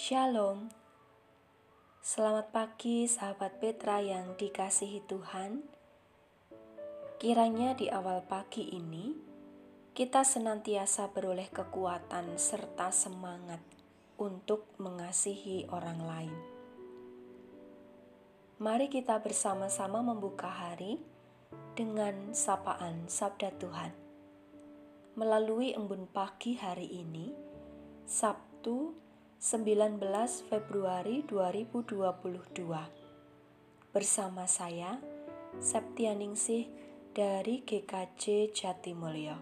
Shalom. Selamat pagi sahabat Petra yang dikasihi Tuhan. Kiranya di awal pagi ini kita senantiasa beroleh kekuatan serta semangat untuk mengasihi orang lain. Mari kita bersama-sama membuka hari dengan sapaan Sabda Tuhan. Melalui embun pagi hari ini, Sabtu 19 Februari 2022 Bersama saya Septianingsih dari GKJ Jatimulyo.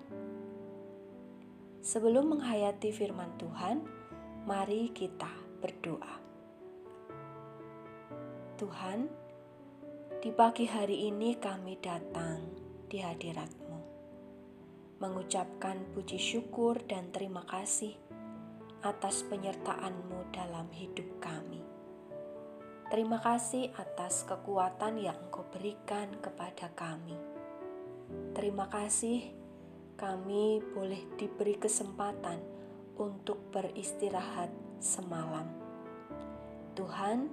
Sebelum menghayati firman Tuhan, mari kita berdoa. Tuhan, di pagi hari ini kami datang di hadirat-Mu Mengucapkan puji syukur dan terima kasih atas penyertaan-Mu dalam hidup kami. Terima kasih atas kekuatan yang Engkau berikan kepada kami. Terima kasih kami boleh diberi kesempatan untuk beristirahat semalam. Tuhan,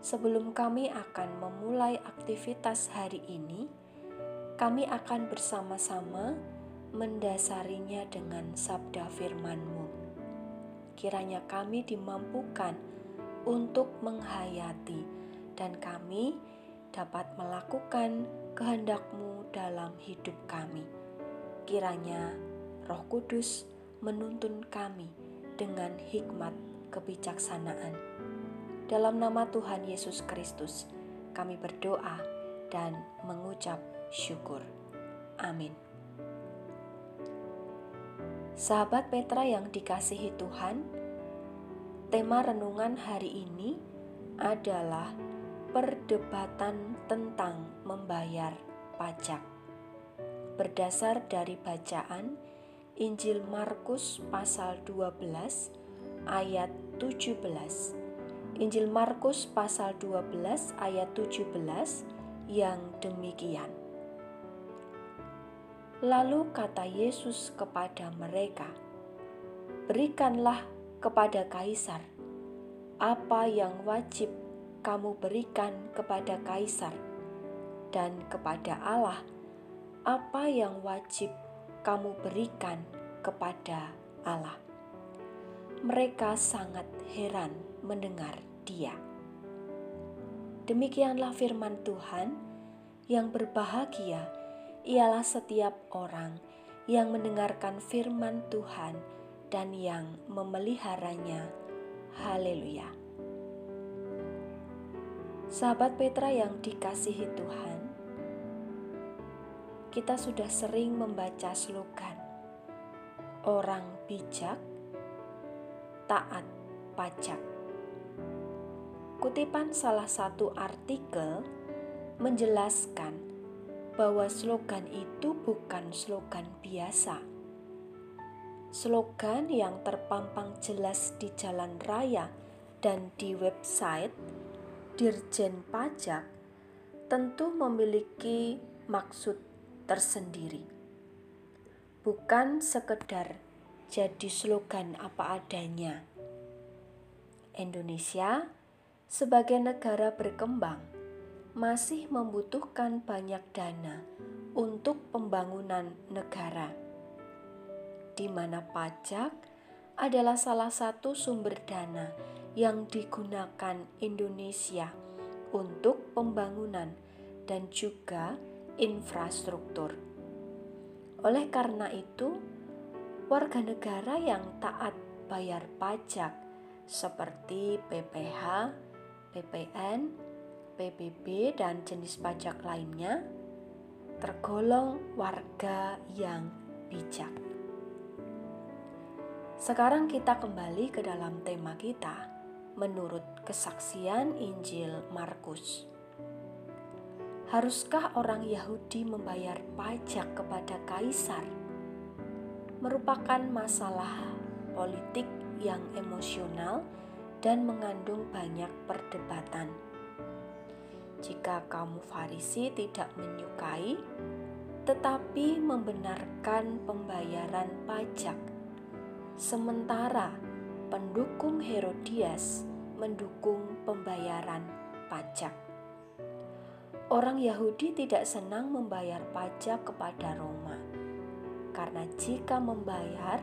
sebelum kami akan memulai aktivitas hari ini, kami akan bersama-sama mendasarinya dengan sabda firman-Mu kiranya kami dimampukan untuk menghayati dan kami dapat melakukan kehendak-Mu dalam hidup kami. Kiranya Roh Kudus menuntun kami dengan hikmat kebijaksanaan. Dalam nama Tuhan Yesus Kristus, kami berdoa dan mengucap syukur. Amin. Sahabat Petra yang dikasihi Tuhan, tema renungan hari ini adalah perdebatan tentang membayar pajak. Berdasar dari bacaan Injil Markus pasal 12 ayat 17. Injil Markus pasal 12 ayat 17 yang demikian. Lalu kata Yesus kepada mereka, "Berikanlah kepada kaisar apa yang wajib kamu berikan kepada kaisar, dan kepada Allah apa yang wajib kamu berikan kepada Allah." Mereka sangat heran mendengar Dia. Demikianlah firman Tuhan yang berbahagia ialah setiap orang yang mendengarkan firman Tuhan dan yang memeliharanya. Haleluya! Sahabat Petra yang dikasihi Tuhan, kita sudah sering membaca slogan "Orang bijak taat pajak". Kutipan salah satu artikel menjelaskan bahwa slogan itu bukan slogan biasa. Slogan yang terpampang jelas di jalan raya dan di website Dirjen Pajak tentu memiliki maksud tersendiri. Bukan sekedar jadi slogan apa adanya. Indonesia sebagai negara berkembang masih membutuhkan banyak dana untuk pembangunan negara, di mana pajak adalah salah satu sumber dana yang digunakan Indonesia untuk pembangunan dan juga infrastruktur. Oleh karena itu, warga negara yang taat bayar pajak seperti PPH, PPN, PBB dan jenis pajak lainnya tergolong warga yang bijak. Sekarang kita kembali ke dalam tema kita menurut kesaksian Injil Markus. Haruskah orang Yahudi membayar pajak kepada kaisar? Merupakan masalah politik yang emosional dan mengandung banyak perdebatan jika kamu Farisi tidak menyukai, tetapi membenarkan pembayaran pajak, sementara pendukung Herodias mendukung pembayaran pajak. Orang Yahudi tidak senang membayar pajak kepada Roma, karena jika membayar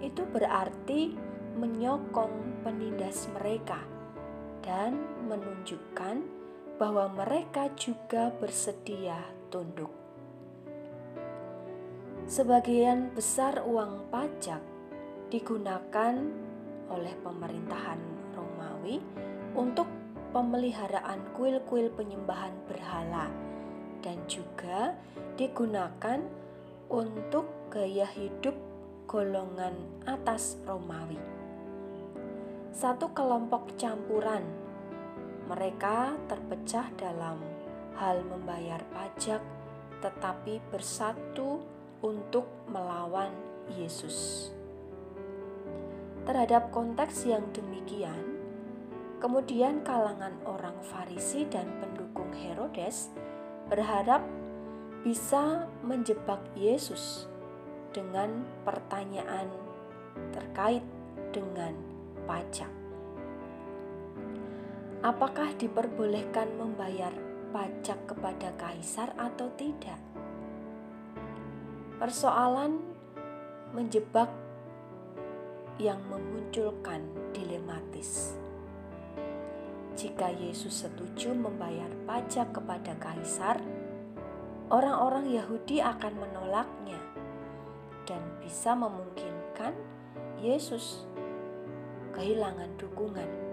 itu berarti menyokong penindas mereka dan menunjukkan bahwa mereka juga bersedia tunduk. Sebagian besar uang pajak digunakan oleh pemerintahan Romawi untuk pemeliharaan kuil-kuil penyembahan berhala dan juga digunakan untuk gaya hidup golongan atas Romawi. Satu kelompok campuran, mereka terpecah dalam hal membayar pajak, tetapi bersatu untuk melawan Yesus. Terhadap konteks yang demikian, kemudian kalangan orang Farisi dan pendukung Herodes berharap bisa menjebak Yesus dengan pertanyaan terkait dengan pajak. Apakah diperbolehkan membayar pajak kepada kaisar atau tidak? Persoalan menjebak yang memunculkan dilematis. Jika Yesus setuju membayar pajak kepada kaisar, orang-orang Yahudi akan menolaknya dan bisa memungkinkan Yesus kehilangan dukungan.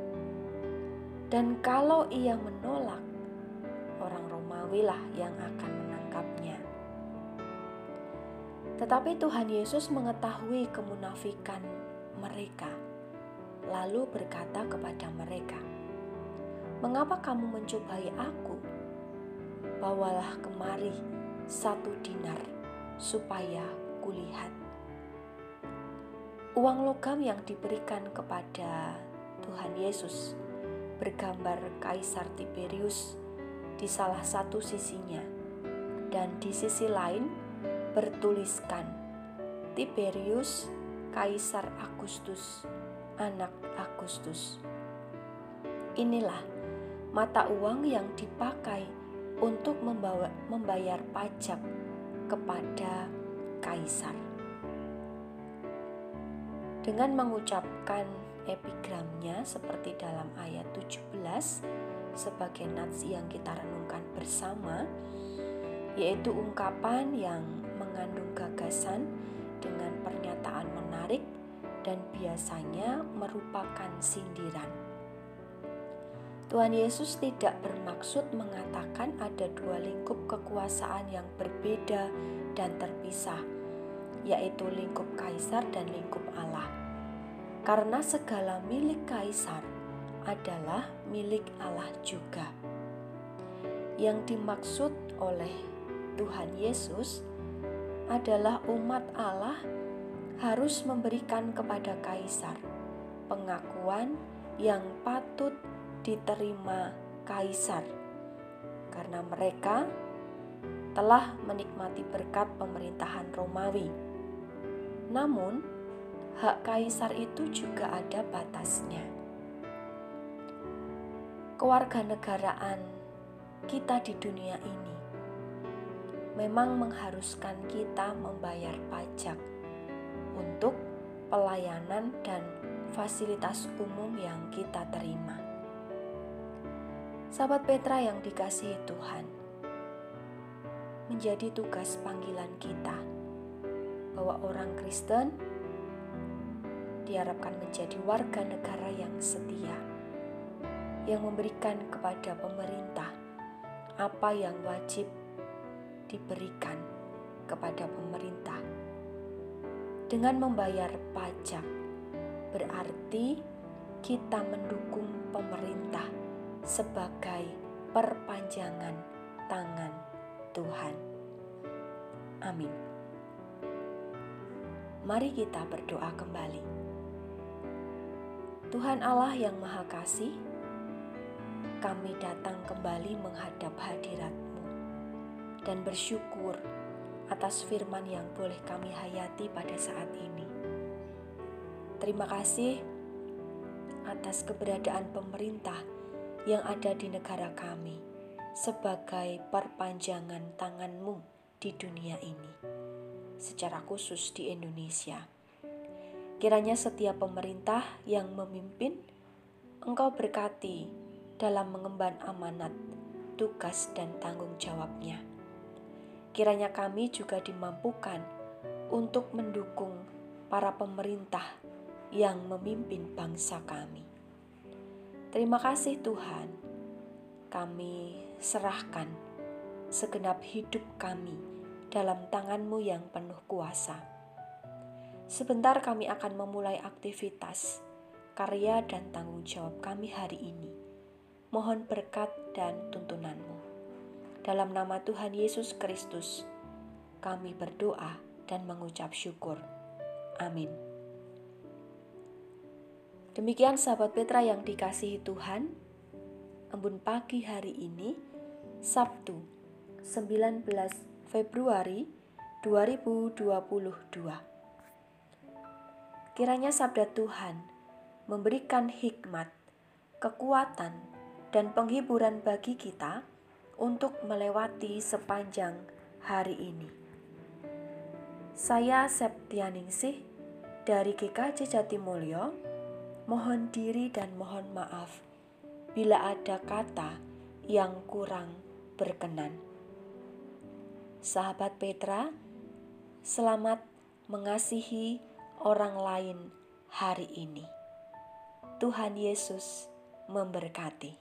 Dan kalau ia menolak, orang Romawi lah yang akan menangkapnya. Tetapi Tuhan Yesus mengetahui kemunafikan mereka, lalu berkata kepada mereka, "Mengapa kamu mencobai Aku? Bawalah kemari satu dinar, supaya kulihat." Uang logam yang diberikan kepada Tuhan Yesus bergambar Kaisar Tiberius di salah satu sisinya, dan di sisi lain bertuliskan Tiberius Kaisar Agustus, anak Agustus. Inilah mata uang yang dipakai untuk membawa, membayar pajak kepada kaisar. Dengan mengucapkan epigramnya seperti dalam ayat 17 sebagai nats yang kita renungkan bersama, yaitu ungkapan yang mengandung gagasan dengan pernyataan menarik dan biasanya merupakan sindiran. Tuhan Yesus tidak bermaksud mengatakan ada dua lingkup kekuasaan yang berbeda dan terpisah, yaitu lingkup kaisar dan lingkup Allah. Karena segala milik kaisar adalah milik Allah juga. Yang dimaksud oleh Tuhan Yesus adalah umat Allah harus memberikan kepada kaisar pengakuan yang patut diterima kaisar karena mereka telah menikmati berkat pemerintahan Romawi. Namun, hak kaisar itu juga ada batasnya. Kewarganegaraan kita di dunia ini memang mengharuskan kita membayar pajak untuk pelayanan dan fasilitas umum yang kita terima. Sahabat Petra yang dikasihi Tuhan, menjadi tugas panggilan kita bahwa orang Kristen diharapkan menjadi warga negara yang setia, yang memberikan kepada pemerintah apa yang wajib diberikan kepada pemerintah. Dengan membayar pajak, berarti kita mendukung pemerintah sebagai perpanjangan tangan Tuhan. Amin. Mari kita berdoa kembali. Tuhan Allah yang Maha Kasih, kami datang kembali menghadap hadirat dan bersyukur atas firman yang boleh kami hayati pada saat ini. Terima kasih atas keberadaan pemerintah yang ada di negara kami sebagai perpanjangan tanganmu di dunia ini, secara khusus di Indonesia. Kiranya setiap pemerintah yang memimpin, engkau berkati dalam mengemban amanat, tugas, dan tanggung jawabnya. Kiranya kami juga dimampukan untuk mendukung para pemerintah yang memimpin bangsa kami. Terima kasih Tuhan, kami serahkan segenap hidup kami dalam tanganmu yang penuh kuasa. Sebentar kami akan memulai aktivitas, karya dan tanggung jawab kami hari ini. Mohon berkat dan tuntunanmu. Dalam nama Tuhan Yesus Kristus, kami berdoa dan mengucap syukur. Amin. Demikian sahabat Petra yang dikasihi Tuhan, embun pagi hari ini, Sabtu 19 Februari 2022. Kiranya sabda Tuhan memberikan hikmat, kekuatan, dan penghiburan bagi kita untuk melewati sepanjang hari ini. Saya Septianingsih dari GKJ Jatimulyo mohon diri dan mohon maaf bila ada kata yang kurang berkenan. Sahabat Petra, selamat mengasihi orang lain hari ini. Tuhan Yesus memberkati.